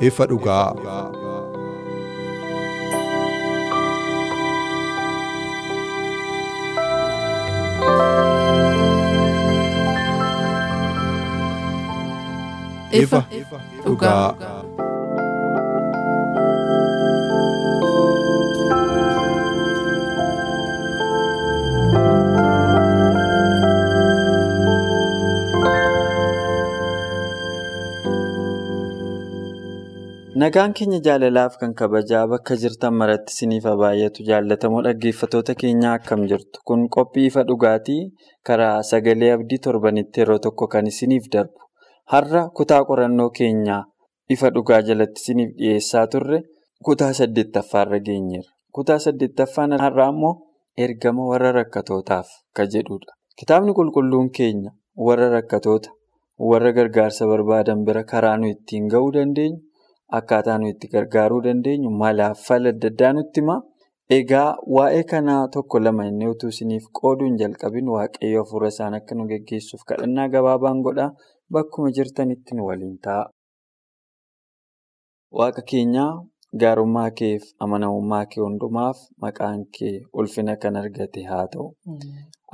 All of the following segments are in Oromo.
Ifa dhugaa. Ifa dhugaa. Nagaan keenya jaalalaaf kan kabajaa bakka jirtan maratti isiniif baay'atu jaallatamoo dhaggeeffattoota keenyaa akkam jirtu. Kun qophii ifa dhugaatii karaa sagalee abdii torbanitti yeroo tokko kan isiniif darbu. Har'a kutaa qorannoo keenyaa ifa dhugaa jalatti isiniif dhiyeessaa turre kutaa saddeettaffaarra geenyeerra kutaa saddeettaffaan har'aa immoo ergama warra rakkatootaaf kan jedhudha. Kitaabni qulqulluun keenya warra rakkatoota warra gargaarsa barbaadan bira karaa nu ittiin ga'uu dandeenyu. Akkaataa nuyi itti gargaaruu dandeenyu malaaf fala adda addaa nutti hima. Egaa waa'ee kanaa tokko lama inni utuu isiniif qooduun jalqabin waaqayyo hafuura isaan akka nu geggeessuuf kadhannaa gabaabaan godhaa bakkuma jirtanitti nu waliin ta'a. Waaqa keenyaa gaarummaa keef amanamummaa kee hundumaaf maqaan kee ulfina kan argate haa ta'u.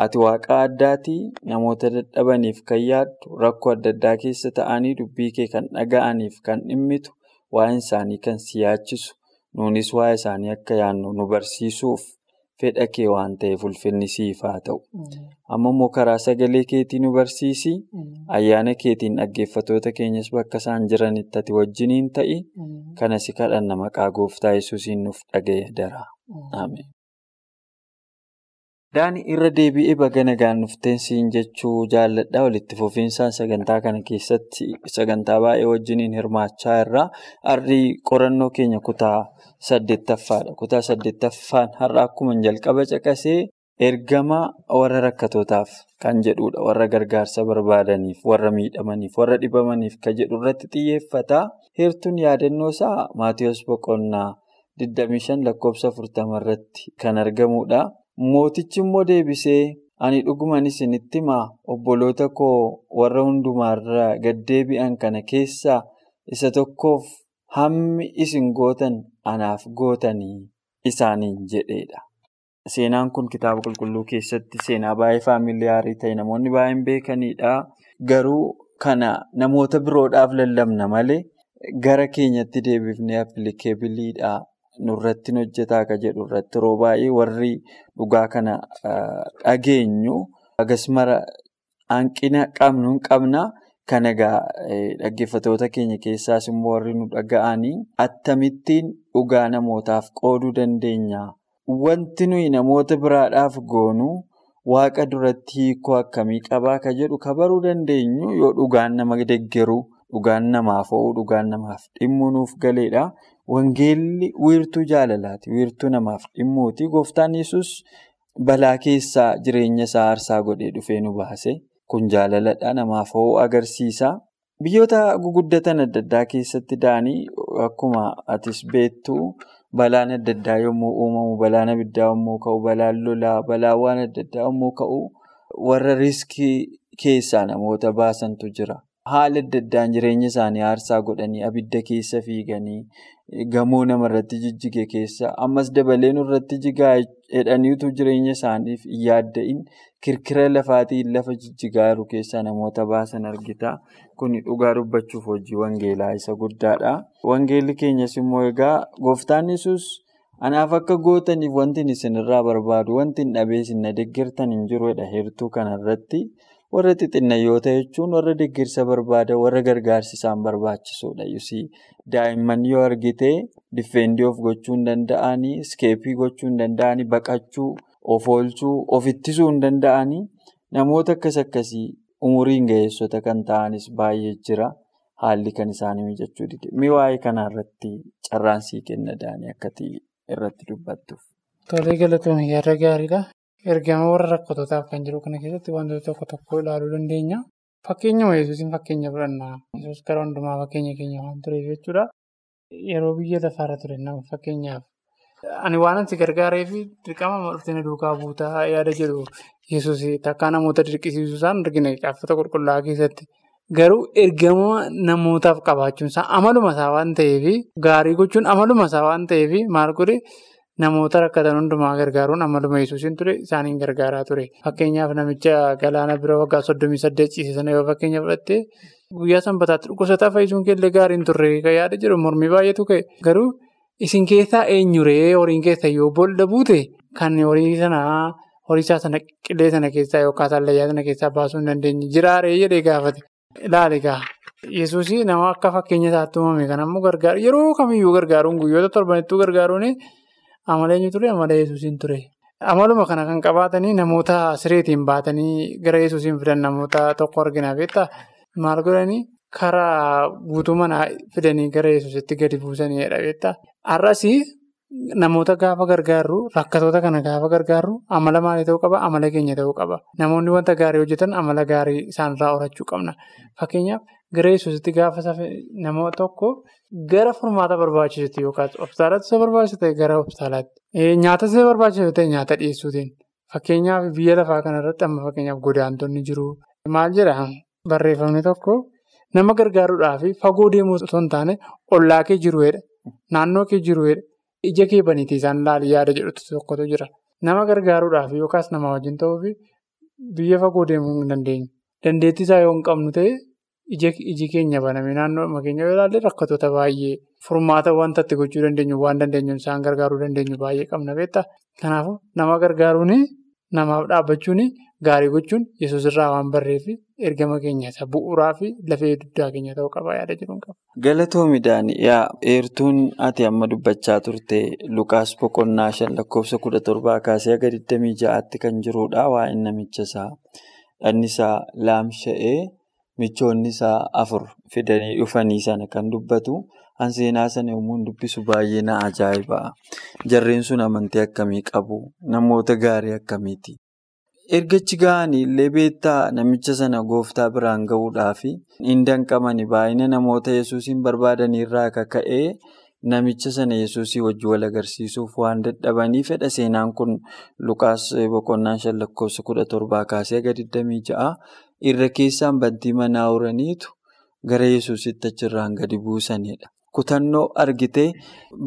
Ati waaqa addaatii namoota dadhabaniif kan yaaddu rakkoo adda addaa keessa ta'anii dubbii kee kan dhaga'aniif kan dhimmitu. Waa'een isaanii kan si yaachisu nuunis waa'ee isaanii akka yaadnu nu barsiisuuf fedha kee waan ta'eef ulfinni siif haa ta'u. Amma immoo karaa sagalee keetii nu barsiisi. Ayyaana keetiin dhaggeeffattoota keenyas bakka isaan jiranitti ati wajjiniin ta'i. Kana si kadhanna maqaa gooftaa yesuusiin nuuf dhaga'e daraa. Daani irra deebi'ee baga nagaan dhufteen siin jechuu jaalladha. Walitti fufiinsaan sagantaa kana keessatti sagantaa baay'ee wajjiniin hirmaachaa irraa har'i qorannoo keenya kutaa saddeettaffaadha. Kutaa saddeettaffaan har'a akkuma jalqaba caqasee ergama warra rakkatootaaf kan jedhudha. Warra gargaarsa barbaadaniif, warra miidhamaniif, warra dhibamaniif kan jedhu irratti xiyyeeffata. Heertuun yaadannoo isaa Maatiyus Boqonnaa 25 lakkoofsa 40 irratti kan argamudha. Mootichi immoo deebisee ani dhuguman isinitti himaa obboloota koo warra hundumaarraa gad deebi'an kana keessaa isa tokkoof hammi isin gootan anaaf gootanii isaaniin jedheedha. Seenaan kun kitaaba qulqulluu keessatti seenaa baay'ee faamiliyaarii ta'e namoonni baay'een beekanidha. Garuu kana namoota biroodhaaf lallabna malee gara keenyatti deebifnee appilikeebiliidha. Nurratti hojjetaa akka jedhu irratti yeroo baay'ee warri dhugaa kana dhageenyu akkasumara hanqina qabnu hin qabna. Kan egaa dhaggeeffattoota keenya keessaas immoo warri nu dhaga'anii attamittiin dhugaa namootaaf qooduu dandeenya. Wanti nuyi namoota biraadhaaf goonu waaqa duratti hiikoo akkamii qabaa ka jedhu kabaruu dandeenyu? Yoo dhugaan nama deggeru dhugaan namaaf o'uu dhugaan namaaf dhimmuu nuuf galeedha. Wangeelli wiirtuu jaalalaati. Wiirtuu namaaf dhimmuuti. Gooftaan yesus balaa keessaa jireenya isaa aarsaa godhee dhufee nu baase. Kun jaalaladha. Namaaf ho'uu agarsiisa. Biyyoota guguddatan adda addaa keessatti da'anii akkuma atis beektu balaan adda addaa yommuu uumamu, balaan abiddaa yommuu ka'u, balaan lolaa, balaan waan adda addaa yommuu ka'u warra riiskii keessaa namoota baasantu jira. Haala adda addaan jireenya isaanii aarsaa godhanii abidda keessa fiiganii gamoo namarratti jijjige keessa ammas dabalee nurratti jigaa jedhaniitu jireenya isaaniif hin yaadda'in kirkira lafaatiin lafa jijjigaa jiru keessaa namoota baasan argita. Kuni dhugaa dubbachuuf hojii wangeelaa isa guddaadha. Wangeelli keenyas immoo egaa gooftaan yesus anaaf akka gootaniif wanti isinirraa barbaadu wanti hin dhabee isin na deeggartan hin jiruudha heertuu kanarratti. Warra xixinnayyoota jechuun warra deeggarsa barbaadan warra gargaarsi isaan barbaachisuudha. Daa'imman yoo argite diffeendii of gochuu hin danda'anii, iskeepii gochuu hin danda'anii, baqachuu, of oolchuu, of ittisuu hin danda'anii namoota akkas akkasii umuriin ga'eessota kan ta'anis baay'ee jira. Haalli kan isaanii mijachuu dide. Mee waa'ee kanaa irratti carraan sii kenna daanii akkati irratti dubbattuuf. Tolee galatoon yaada gaariidha. Ergama warra rakkatootaaf kan jiru kana keessatti wantoota tokko tokko ilaaluu dandeenya. Fakkeenya Yesuusiin fakkeenya fudhannaa. Yesuus gara hundumaa fakkeenya keenya waan tureef jechuudha. Yeroo biyya lafaarra ture nama fakkeenyaaf. Ani waan ansi gargaaree fi dirqama dhuftee duukaa buutaa yaada jedhu Yesuus takkaa namoota dirqisiisuu isaan argina caaffata qulqullaa'aa keessatti. Garuu ergama namootaaf qabaachuun isaa amaluma isaa waan ta'eef gaarii gochuun amaluma isaa waan ta'eef maal godhe namoota rakkatan hundumaa gargaaruun amaluma Yesuusiin ture isaaniin gargaaraa ture. Fakkeenyaaf namicha galaana bira waggaa soddomii saddeet ciise sana yoo fakkeenya fudhatte guyyaa sanbataatti dhukkubsataa fayyisuun keellee gaariin turre kan yaada jedhu mormii baay'eetu ka'e. Garuu isin keessaa eenyuree horiin keessa yoo boolla buute kan horii sanaa horii isaa sana qilee sana keessaa yookaan sallayyaa sana keessaa baasuu hin dandeenye jiraaree jedhee gaafate. Ilaali egaa Yesuus nama akka fakkeenya isaatti uumame kan ammoo gargaaru yeroo kamiyyuu gargaaruun guyyoota torbanittuu gargaaruun amala eenyu ture amala Yesuusiin ture. Amaluma kana kan qabaatanii namoota sireetiin baatanii gara Yesuusiin fidan namoota tokko argina beektaa maal godhanii karaa guutuu manaa fidanii gara Yesuusitti gadi buusanidha beektaa. Har'as namoota gaafa gargaarru rakkatoota kana gaafa gargaarru amala maalii ta'uu qaba? Amala keenya ta'uu qaba. Namoonni wanta gaarii hojjetan amala gaarii isaanirraa horachuu qabna. Fakkeenyaaf gara Yesuusitti gaafa nama tokko gara furmaata barbaachisutti yookaan hospitaalatti isa barbaachisu ta'e gara hospitaalaatti. Nyaata isa barbaachisu ta'e nyaata dhiyeessuutiin. Fakkeenyaaf biyya lafaa kanarratti amma fakkeenyaaf godaantonni jiru. Maal jedhaa barreeffamni tokko nama gargaaruudhaaf fagoo deemuu osoo hin taane ollaa kee jiruudha. Naannoo kee jiruudha. Ija kee baniitii isaan ilaali yaada jedhutu tokkotu jira. Nama gargaaruudhaaf yookaas nama wajjin ta'uuf biyya fagoo deemuu hin dandeenyu. Dandeettii isaa yoo hin qabnu ta'e iji keenya baname naannoo keenya yoo ilaalle rakkatoota baay'ee furmaata wanta itti gochuu dandeenyu waan dandeenyu isaan gargaaruu dandeenyu baay'ee qabna beektaa. Kanaafuu nama gargaaruun namaaf dhaabbachuun gaarii gochuun yesuus irraa waan barreef ergama keenya isa bu'uuraa fi lafee dugdaa keenya ta'uu qaba yaada jedhuun qaba. Galatoomi Daani'aa eertuun ati amma dubbachaa turte Lukaas boqonnaa shan lakkoofsa kudha torbaa kaasee haga 26tti kan jirudha. Waa'een namicha isaa dhanni isaa laamsha'ee michoonni isaa afur fidanii dhufanii sana kan dubbatu. An seenaa sana yommuu dubbisu baay'ee na ajaa'iba. Jarreen sun amantii akkamii qabu? Namoota gaarii akkamiiti? Ergachi ga'anii illee beektaa namicha sana gooftaa biraan gahuudhaaf hin danqamani baay'ina namoota yesuusiin barbaadanirraa kaka'ee namicha sana yesuusii wajjin wal agarsiisuuf waan dadhabanii fedha seenaan kun Lukaas boqonnaa shan lakkoofsa kudha torbaa kaasee haga 26 irra keessaan bantii manaa uraniitu gara yesuusitti achirraan gadi buusanidha. Kutannoo argitee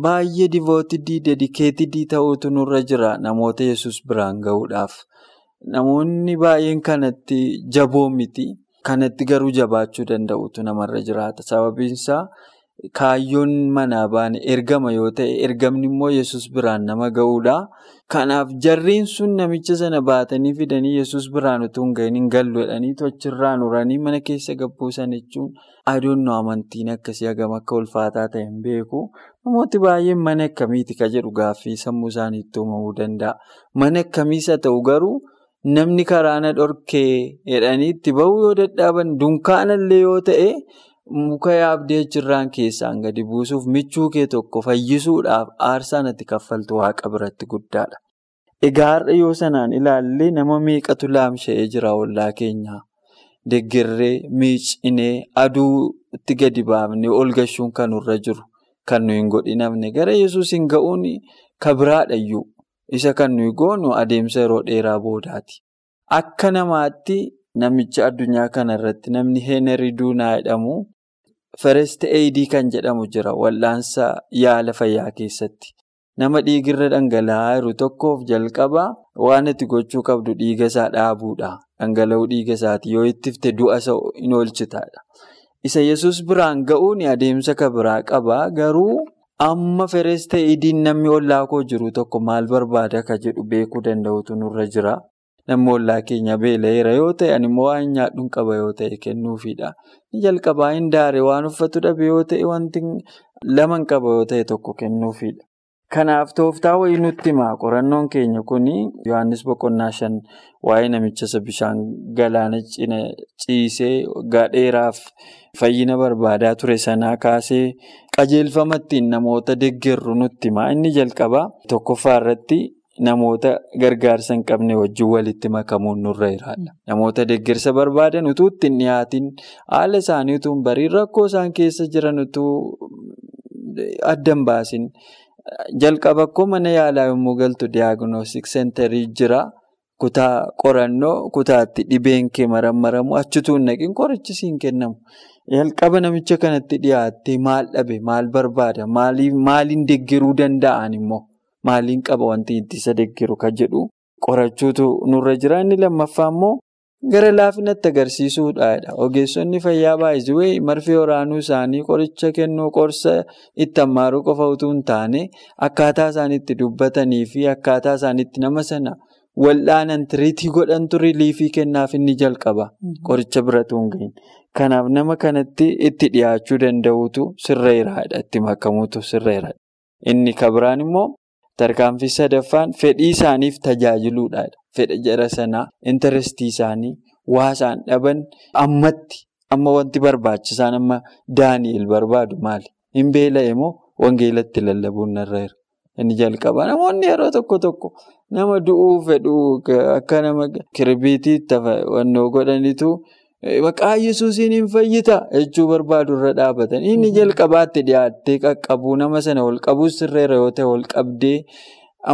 baay'ee divootidii dedikeetidii ta'uutu nurra jira namoota yesus biraan gahuudhaaf. Namoonni baay'een kanatti jaboo miti. Kanatti garuu jabaachuu danda'utu namarra jiraata. Sababiin isaa kaayyoon manaa baane ergama yoo ta'e ergamni immoo yesus biraan nama gahuudha. Kanaaf jarreen sun namicha sana baatanii fidanii yesus biraan utuu hin gahin hin gallu jedhanii tochirraan uranii mana keessa gabbuusan jechuun adoonnoo amantiin akkasii hagam akka ulfaataa ta'e hin beeku. Namooti baay'een mana akkamiiti ka jedhu gaaffii sammuu isaaniitti uumamuu danda'a. Mana akkamiisa ta'u garuu namni karaa na dhorkee jedhanii itti bahuu yoo dadhaban dunkaanallee yoo ta'e muka yaabdee achirraan keessaan gadi buusuuf michuu kee tokko fayyisuudhaaf aarsaan ati kaffaltu waaqa biratti guddaadha. Egaa har'a yoo sanaan ilaallee nama meeqatu laamsha'ee jira ollaa keenyaa? Deeggarree, miicinee, aduutti gadi baafnee ol gashuun kan nurra jiru kan nuyi hin godhinamne gara yesuus hin ga'uun ka biraadhayyuu isa kan nuyi goonu adeemsa yeroo dheeraa boodaati. Akka namaatti namicha addunyaa kanarratti namni Heenerii Duunaa jedhamu First Aid kan jedhamu jira wal'aansa yaala fayyaa keessatti. Nama dhiigirra dhangala'aa jiru tokkoof jalqaba waan itti gochuu qabdu dhiiga isaa dhaabuudha. Dhangala'uu dhiiga isaati yoo ittifte du'a isa hin oolchitaadha. Isa yesus biraan ga'uun adeemsa ka biraa qaba. Garuu amma ferees ta'ee namni ollaa koo jiru tokko maal barbaada ka jedhu beekuu danda'utu nurra jira. Namni ollaa keenya beela'eera yoo ta'e ani immoo waan nyaadhuun qaba yoo ta'e kennuufiidha. Inni jalqabaa hin daare waan uffatu dhabe yoo ta'e wanti lama qaba yoo ta'e tokko kennuufiidha. Kanaaf tooftaa wayii nutti hima qorannoon keenya kuni Yohaannis boqonnaa shan waa'ee namicha isa bishaan galaana cina ciisee waggaa dheeraaf fayyina barbaadaa ture sanaa kaasee qajeelfama ittiin namoota deeggarru nutti hima. Inni jalqabaa tokkoffaa irratti namoota gargaarsa hin qabne wajjin walitti makamuun nurra jiraadha. Namoota deeggarsa barbaadan utuu ittiin dhiyaatiin haala isaanii utuu bariin rakkoo isaan keessa jiran utuu adda hin baasin. Jalqaba akkoo mana yaalaa yommuu galtu diyaagnoostik seenterii jira. Kutaa qorannoo kutaatti dhibeen kee marammaramu achituu hin naqin qorichi siin kennamu. Jalqaba namicha kanatti dhiyaattee maal dhabe maal barbaada maaliin deeggaruu danda'an immoo maaliin qaba wanti ittisa deeggaru kan jedhu qorachuutu nurra jira. Inni lammaffaa immoo gara laafinatti agarsiisuudha. Ogeessonni fayyaa baay'isuu marfee waraanuu isaanii qoricha kennuu qorsa itti ammaaruu qofa utuu hin taane akkaataa isaan itti dubbatanii fi akkaataa isaan itti nama sana wal'aanan tiriitii godhantu riiliifii kennaaf inni jalqaba. Qoricha biratu hin gahin. Kanaaf nama kanatti itti dhiyaachuu danda'uutu sirreeraadha. Itti makamuutu sirreeraadha. Inni kabiraan immoo tarkaanfii sadaffaan fedhii isaaniif tajaajiluudha. Fedha jara sanaa intarestii isaanii waa isaan dhaban ammatti amma wanti barbaachisaan amma Daani'el barbaadu maali? Hin beela'e moo wangeelatti lallabuun narra jira? Inni jalqaba namoonni yeroo tokko tokko nama du'uu fedhu akka nama kirbiitiitti wannoo godhanitu maqaa yesuusiin hin fayyita jechuu barbaadu irra dhaabatan. Inni jalqabaatti dhiyaattee qaqqabuu nama sana ol qabuus sirreera yoo ta'e ol qabdee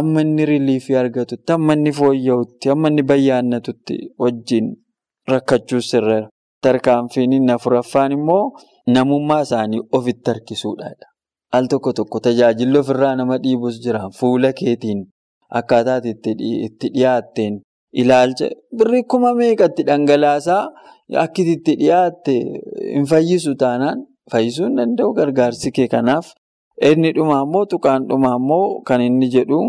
amma inni riiliifii argatutti amma inni fooyya'utti amma inni bayyaannatutti wajjin rakkachuus sirreera. Tarkaanfiin afuraffaan immoo namummaa isaanii ofitti harkisuudha. Al tokko tokko tajaajilli ofirraa nama dhiibus jira. Fuula keetiin akkaataa itti dhiyaatteen ilaalcha birrii kuma meeqatti dhangalaasaa akkiti itti dhiyaatte hin fayyisu taanaan fayyisuu hin danda'u gargaarsi kee kanaaf. Inni dhumaa immoo tuqaan dhumaa immoo kan inni jedhu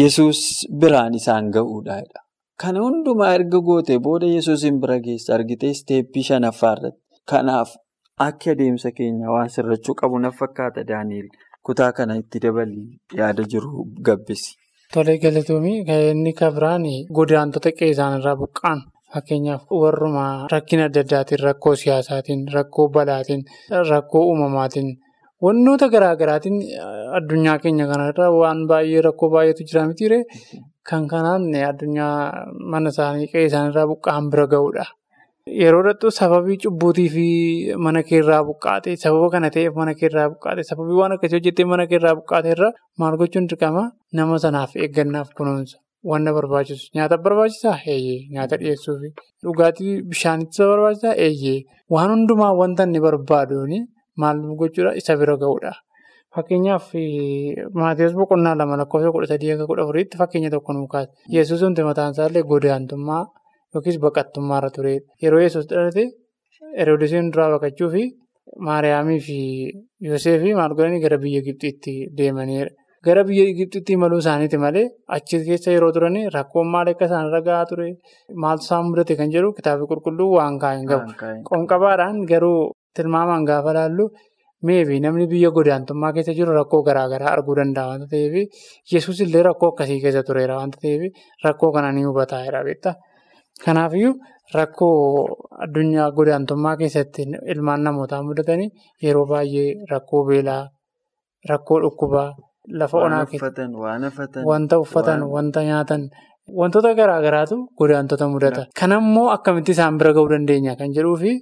Yesuus biraan isaan ga'uudha. Kana hundumaa erga gootee booda Yesuusin bira geessa argitee isteeppii shanaffaa irratti. Kanaaf akka adeemsa keenya waan sirrachuu qabu na fakkaata Daani'el kutaa kana itti dabalii yaada jiru gabbisi. Tolee galatoomii inni kabiraan godaantota qe'ee irraa buqqaan fakkeenyaaf warruma rakkina adda addaatiin rakkoo siyaasaatiin rakkoo balaatiin rakkoo uumamaatiin wantoota garaa garaatiin addunyaa keenya kanarra waan baay'ee rakkoo baay'eetu jira mitiire kan kanaan addunyaa mana isaanii qe'ee isaaniirraa buqqaan bira ga'uudha. Yeroo dhattuu sababii cubbuutii fi mana keerraa buqqaate sababa kana ta'eef mana keerraa buqqaate sababii waan akkasii hojjettee mana keerraa buqqaate irra maal gochuun dirqama? Nama sanaaf eeggannaaf kunuunsa. Wanna barbaachisu. Nyaata barbaachisaa? Eeyyee. Nyaata dhiyeessuu fi dhugaatii bishaanitti barbaachisaa? Eeyyee. Waan hundumaa wanta inni barbaaduun maal gochuudha? Isa bira ga'uudha. Fakkeenyaaf Maatiyoos boqonnaa lama lakkoofsa kudha sadii akka kudha afuriitti fakkeenya tokko nu kaasa. Yesuus wanti mataan isaallee godaantummaa yookiis baqattummaarra turedha. Yeroo Yesuus dhalate Heroodisiin duraa baqachuu fi Maariyaamii fi Yoseefii maal godhanii gara biyya Gibxiitti deemanidha. Gara biyya Gibxiitti imaluu isaaniiti malee achi keessa yeroo turan rakkoon maal akka isaanirra gahaa ture maaltu isaan mudate kan jedhu kitaabni qulqulluu waan kaa'e hin qabu. Qonqabaadhaan garuu tilmaamaan gaafa laallu meebi namni biyya godaantummaa keessa jiru rakkoo garaa garaa arguu danda'a waanta ta'eef Yesuus illee rakkoo akkasii keessa tureera waanta ta'eef rakkoo kana ni hubataa jira beektaa. Kanaafiyyuu rakkoo addunyaa godaantummaa keessatti ilmaan namootaa mudatanii yeroo baay'ee rakkoo beelaa, rakkoo dhukkubaa, lafa onaa keessatti wanta uffatan, wanta nyaatan wantoota garaa garaatu godaantota mudata. Kanammoo akkamitti isaan bira ga'uu dandeenya kan jedhuu fi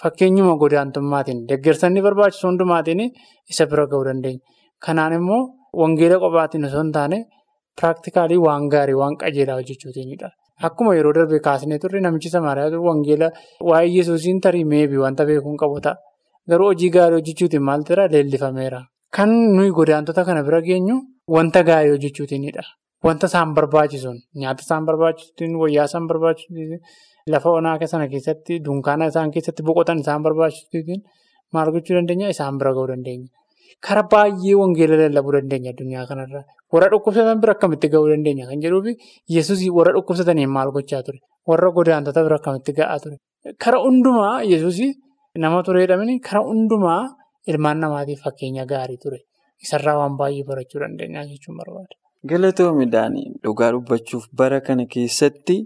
fakkeenyuma godaantummaatiin deeggarsa inni barbaachisu hundumaatiin isa bira ga'uu dandeenya. Kanaan immoo wangeela qofaatiin osoo hin taane piraaktikaalii waan gaarii waan qajeelaa hojjechuutiinidha. Akkuma yeroo darbe kaasnee turre namichi Samaariyaa wangeela waa'ee Yesuusiin tarii meebii wanta beekuun qabu ta'a. Garuu hojii gaarii hojjechuutiin maal jira leellifameera. Kan nuyi godaantota kana bira geenyu wanta gaarii hojjechuutiinidha. Wanta isaan barbaachisuun nyaata isaan barbaachisuun wayyaa isaan barbaachisuun lafa onaa sana keessatti dunkaana isaan keessatti boqotan isaan barbaachisuun maal gochuu dandeenya isaan bira ga'uu dandeenya. Karaa baay'ee wangeela lallabuu dandeenya addunyaa kanarra. Warra dhukkubsatan bira akkamitti gahuu dandeenya kan jedhuufi Yesuus warra dhukkubsataniin maal gochaa ture? Warra godaantota bira akkamitti ga'aa ture? Karaa hundumaa Yesuus nama tureedhamini karaa hundumaa ilmaan namaatiif fakkeenya gaarii ture. Isarraa waan baay'ee barachuu dandeenya jechuun barbaada. Galatoomi Daanii dhugaa dubbachuuf bara kana keessatti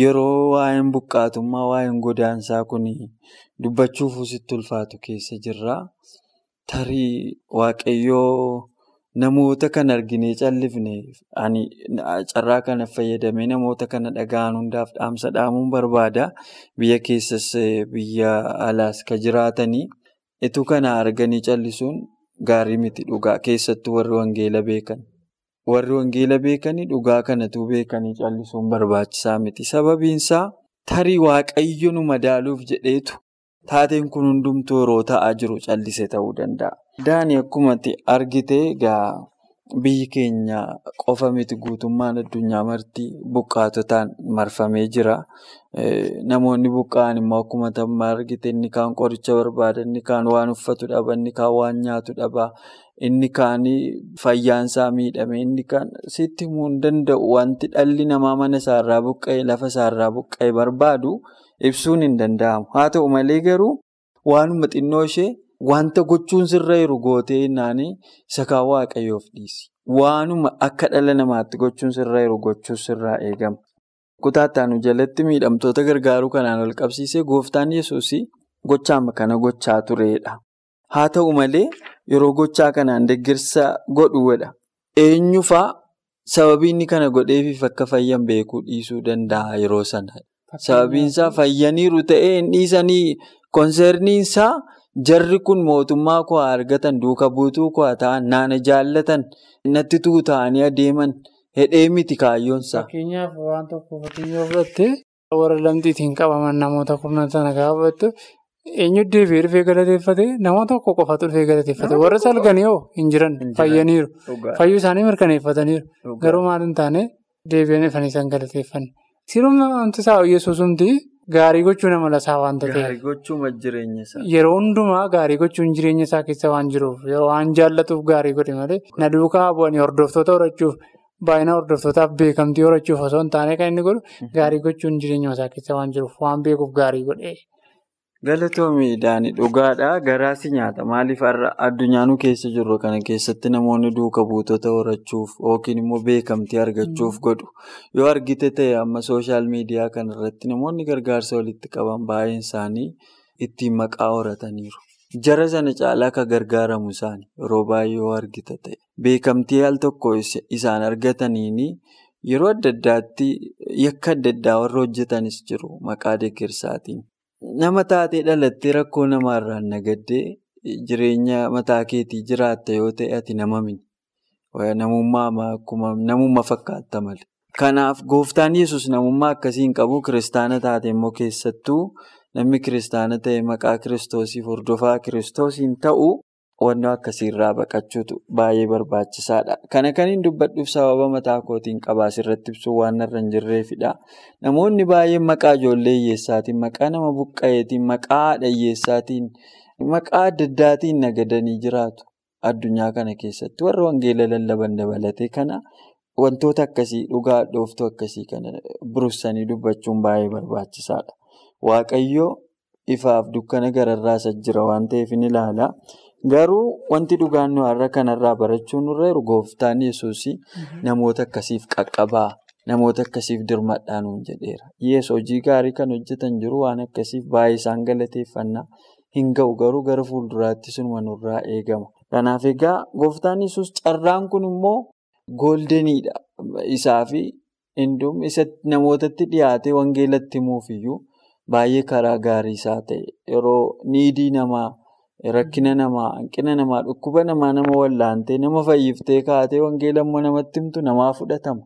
yeroo waa'een buqqaatummaa waa'een godaansaa kun dubbachuuf sitti ulfaatu keessa jirra. Tarii waaqayyoo namoota kan arginee callifne carraa kana fayyadamee namoota kana dhaga'an hundaaf dhaamsa dhaamuun barbaada. Biyya keessas biyya alaas kan jiraatanii ituu kana arganii callisuun gaarii miti dhugaa keessattuu warri wangeela beekan. Warri wangeela beekanii dhugaa kanatu beekanii callisuun barbaachisaa miti. Sababiinsaa tarii waaqayyo nu madaaluuf jedheetu taateen kun hundumtuu yeroo ta'aa jiru callise ta'uu danda'a. Daanii akkuma argite egaa biyyi keenya qofa miti guutummaan addunyaa marti buqqaatotaan marfamee jira. Namoonni buqqa'an immoo akkuma tamma argite inni kaan qoricha barbaada, inni kaan waan uffatu dhaba, inni kaan waan nyaatu dhaba. Inni kaan fayyaansaa miidhame inni kaan sitti himuu hin danda'u wanti dhalli namaa mana isaarraa buqqa'e lafa isaarraa buqqa'e barbaadu ibsuun hin danda'amu. Haa ta'u malee garuu waanuma xinnoo ishee wanta gochuun sirra jiru gootee innaan isa kaan waaqayyoof dhiisi. Waanuma akka dhala namaatti gochuun sirra jiru gochuun sirraa eegama. Kutaataanu jalatti miidhamtoota gargaaruu kanaan wal qabsiisee gooftaan yesuus gochaa kana gochaa turedha. Haa ta'u malee yeroo gochaa kanaan deeggarsa godhuudha. Eenyufaa sababii inni kana godheefiif akka fayyan beekuu dhiisuu danda'a yeroo sana. Sababiinsaa fayyaniiru ta'ee hin dhiisanii konserniinsaa jarri kun mootummaa koo argatan duuka buutuu koo ta'an naana jaallatan natti tuuta'anii adeeman. Hedhee miti kaayyoonsaa. Fakkeenyaaf waan tokko fakkeenyaa fudhatte warra lamxiitiin qabaman namoota kurnan sana gaafa fudhattu. Eenyu deebi'ee dhufee galateeffate? Nama tokko qofatu dhufee galateeffate. Warra salganii hoo? Hin jiran. Fayyaniiru. Fayyuu isaanii mirkaneeffataniiru. Garuu maal hin taane deebi'anii dhufanii isaan galateeffanne siruma wanti isaa yesuusumti gaarii gochuu nama lasaa waanta ta'eef. Yeroo hundumaa gaarii gochuun jireenya isaa keessa waan jiruuf yeroo waan jaallatuuf gaarii godhe malee na duukaa bu'anii hordoftoota horachuuf baay'ina hordoftootaaf beekamtii horachuuf osoo hin taane kan inni godhu gaarii gochuun jireenya isaa keessa waan jiruuf waan beekuuf gaarii godhe. Galatoomii Daanii dhugaadha. Garaasi nyaata. Maaliif har'a addunyaanuu keessa jirru kana keessatti namoonni duuka buutota horachuuf yookiin immoo beekamtii argachuuf godhu. Yoo argite ta'e amma sooshaal miidiyaa kanarratti namoonni gargaarsa walitti qaban baay'een isaanii ittiin maqaa horataniiru. Jara sana caalaa kan gargaaramu isaanii yeroo baay'ee yoo argite ta'e. Beekamtii al tokko isaan argataniini yeroo adda addaatti yakka adda addaa warra hojjetanis jiru maqaa deeggarsaatiin. Nama taatee dhalattee rakkoo namaarraan nagaddee jireenya mataa keetii jiraatta yoo ta'e ati nama mini. Namummaa fakkaatta malee. Kanaaf gooftaan yesus namummaa akkasii hin qabu kiristaana taate immoo keessattuu namni kiristaana ta'e maqaa kiristoosiif hordofaa kiristoosiin ta'u wannoo akkasiirraa baqachuutu baay'ee barbaachisaadha. Kana kan hin dubbadhuuf sababa mataa kootiin qabaas irratti ibsuu waan irra hin jirreefidha. Namoonni baay'een maqaa ijoollee hiyyeessaatiin, maqaa nama buqqa'eetiin, maqaa haadha hiyyeessaatiin, maqaa adda addaatiin nagadanii jiraatu. Addunyaa kana keessatti warra wangeela lallaban dabalatee kana wantoota akkasii dhugaa dhooftuu akkasii kana burussanii dubbachuun baay'ee barbaachisaadha. Waaqayyoo ifaaf dukkana gararraas jira waan ta'eef ni ilaala. Garuu wanti dhugaan nu har'a kanarraa barachuun nurra jiru gooftaan yesuus namoota akkasiif qaqqabaa namoota akkasiif dirmadhaa nuun jedheera. Yees hojii gaarii kan hojjetan jiru waan akkasiif baay'ee isaan galateeffannaa hin ga'u garuu gara fuulduraatti sunuma nurraa eegama. Kanaaf egaa gooftaan yesus carraan kun immoo gooldenidha. Isaa fi namootatti dhiyaatee wangeelatti himuufiyyuu baay'ee karaa gaarii isaa ta'e yeroo niidii namaa. Rakkina namaa, hanqina namaa, dhukkuba namaa nama wallaantee nama fayyiftee kaatee wangeela immoo namatti himtu namaa fudhatama.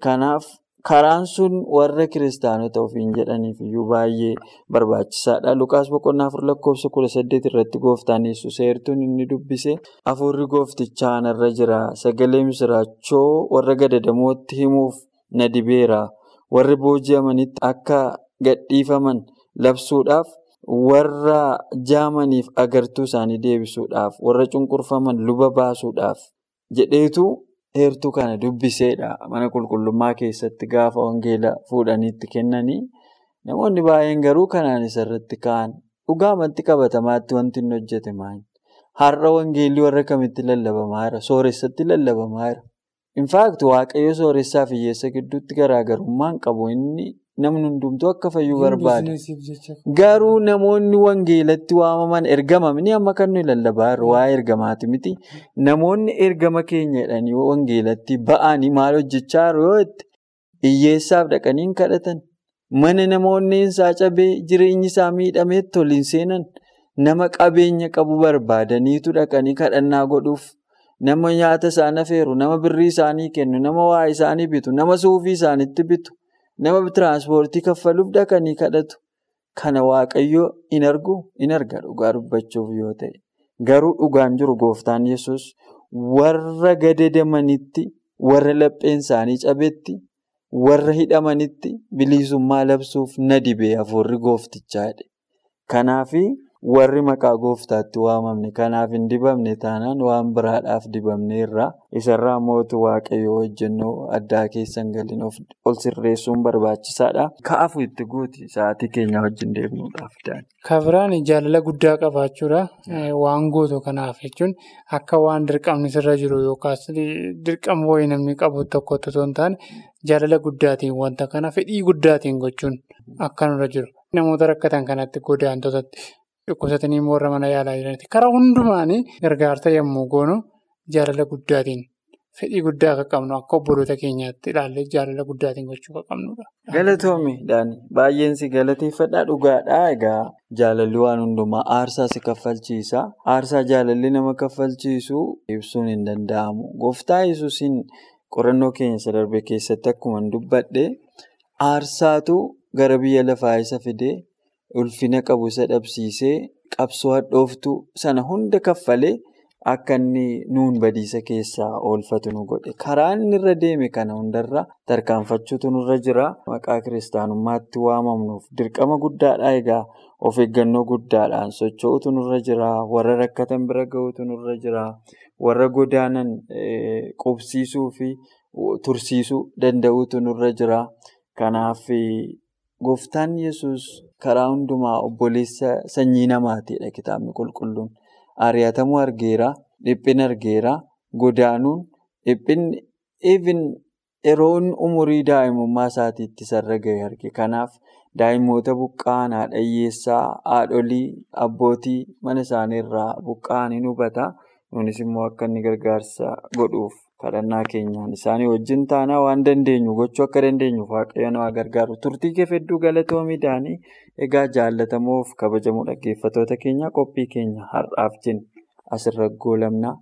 Kanaaf karaan sun warra kiristaanota ofiin jedhaniif iyyuu baay'ee barbaachisaadha. Lukaas boqonnaa afur lakkoofsa kudha saddeet irratti gooftaan yesus heertuun inni dubbise hafuurri gooftichaa anarra jira. Sagalee misiraachoo warra gadadamootti himuuf na dibeera. Warri booji'amanitti akka gadhiifaman labsuudhaaf. Warra jaamaniif agartuu isaanii deebisuudhaaf warra cunqurfaman luba baasuudhaaf jedheetu heertuu kana dubbiseedha. Mana qulqullummaa keessatti gaafa wangeela fuudhaniitti kennanii namoonni baay'een garuu kanaan isarratti ka'an dhugaamatti qabatamaatti wanti inni hojjete maali? Har'a wangeelli warra kamitti lallabamaa jira? Sooressatti lallabamaa jira. Infaakti waaqayyo sooressaa fi hiyyeessa gidduutti garaagarummaan qabu inni namni hundumtuu akka fayyuu barbaada. Garuu namoonni wangeelatti waamaman ergamamni amma kan nuyi lallabaa jirru waa'ee ergamaati miti. Namoonni ergama keenya jedhanii wangeelatti ba'anii maal hojjechaa jiru yoo itti hiyyeessaaf dhaqanii hin kadhatan. Mana namoonni isaa cabee jireenyi isaa miidhamee toliin seenan nama qabeenya qabu barbaadaniitu dhaqanii kadhannaa godhuuf. Nama nyaata isaan affeeru, nama birrii isaanii kennu, nama waa isaanii bitu, nama suufii isaanitti bitu, nama tiraanspoortii kaffaluuf dhaqanii kadhatu. Kana waaqayyo in argu, in arga dhugaa dubbachuuf yoo ta'e. Garuu dhugaan jiru gooftaan yesus warra gadadamanitti, warra lapheen isaanii cabetti, warra hidhamanitti bilisummaa labsuuf na dibee hafuurri gooftichaa jedhe. Warri maqaa gooftaatti waamamne kanaaf hin dibamne taanaan waan biraadhaaf dibamne irraa isarraa mootu waaqayyo hojjennoo addaa keessan galin ol sirreessuun barbaachisaadha. Ka'afu itti guuti sa'aatii keenya wajjin deemnuudhaaf. Kabiraan jaalala guddaa qabaachuudha. Waan gootu kanaaf jechuun akka waan dirqamni sirra jiru yookaas dirqama wayii namni qabu tokko otoo hin taane jaalala guddaatiin wanta kana fedhii guddaatiin gochuun akka nurra jiru. Namoota rakkatan kanatti godaantotatti dhukkubsatanii warra mana yaalaa jiranitti karaa hundumaanii gargaarsa yommuu goonu jaalala guddaatiin fedhii guddaa akka qabnu akka obboloota keenyaatti ilaallee jaalala guddaatiin gochuu akka qabnudha. Galatoomi Daani. Baay'een si galateeffadhaa? Dhugaadhaa? Egaa jaalalli waan hundumaa aarsaa si kaffalchiisa. Aarsaa jaalalli nama kaffalchiisu ibsuun hin danda'amu. Gooftaa yesuusiin qorannoo keenya isa darbe keessatti akkuma dubbadhe aarsaatu gara biyya lafaa isa fidee. Ulfina qabu isa dhabsiisee qabsoo hadhooftuu sana hunda kaffalee akka inni nuun badiisa keessaa oolfatu nu godhe. Karaa inni irra deeme kana hundarra tarkaanfachuutu nurra jira. Maqaa kiristaanummaatti waamamnuuf dirqama guddaadha egaa of eeggannoo guddaadhaan socho'utu nurra jira. Warra rakkatan bira ga'uutu nurra jira. Warra godaanan qubsiisuu fi tursiisuu danda'uutu nurra jira. Kanaaf. Gooftaan yesus karaa hundumaa obboleessa sanyii namaatiidha kitaabni qulqulluun. Ari'atamuu argeera, dhiphina argeera, godaanuun dhiphinni even yeroon umurii daa'imummaa isaatiitti sarara ga'e arge. Kanaaf daa'immoota buqqa'an haadha hiyyeessaa, haadholii, abbootii mana isaaniirraa buqqa'an hin hubata. Nunis immoo akka inni gargaarsa godhuuf kadhannaa keenyaan isaanii wajjin taanaa waan dandeenyu gochuu akka dandeenyuuf waaqayyo nama gargaaru. Turtii kee hedduu galatoomii daanii egaa jaallatamoof kabajamoo dhaggeeffatoota keenya qophii keenya har'aaf jenne asirra goolabna.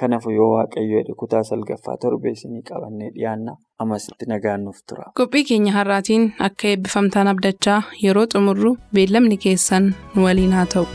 Kanaaf yoo waaqayyo jedhe kutaa salgaffaa torbee isinii qabannee dhiyaanna amasitti nagaannuuf tura. Qophii keenya har'aatiin akka eebbifamtaan abdachaa yeroo xumurru beellamni keessan nu waliin haa ta'u.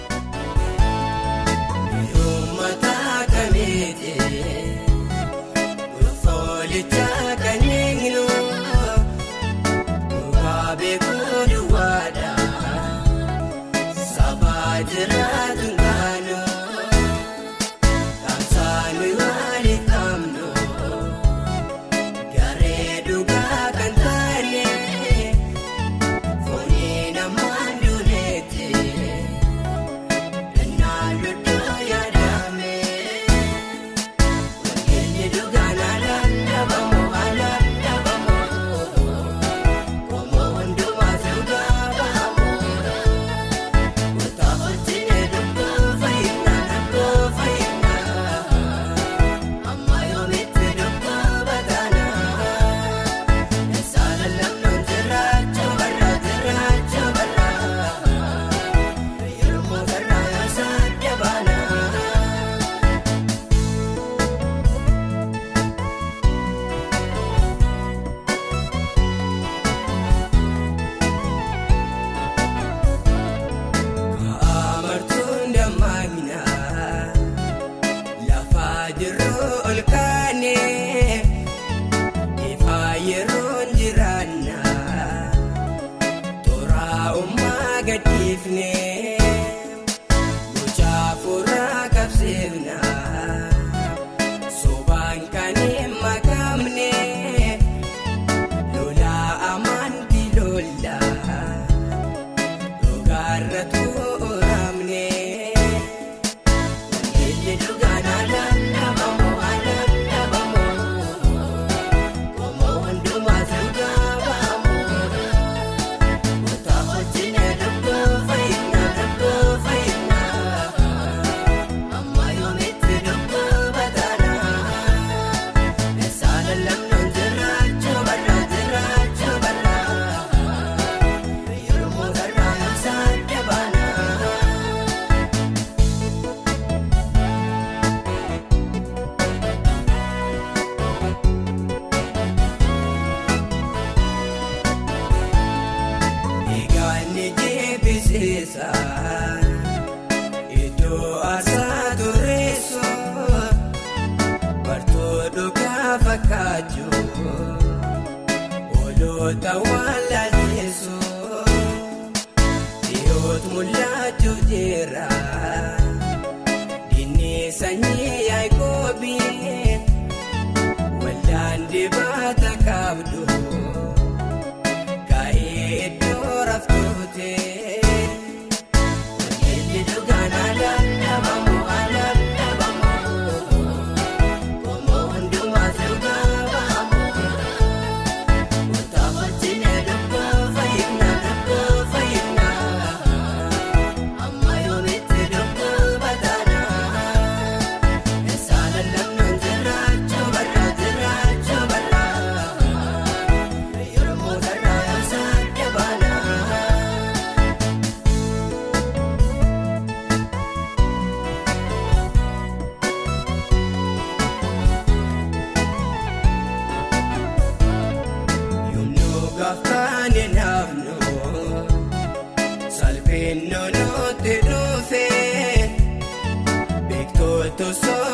Beektoota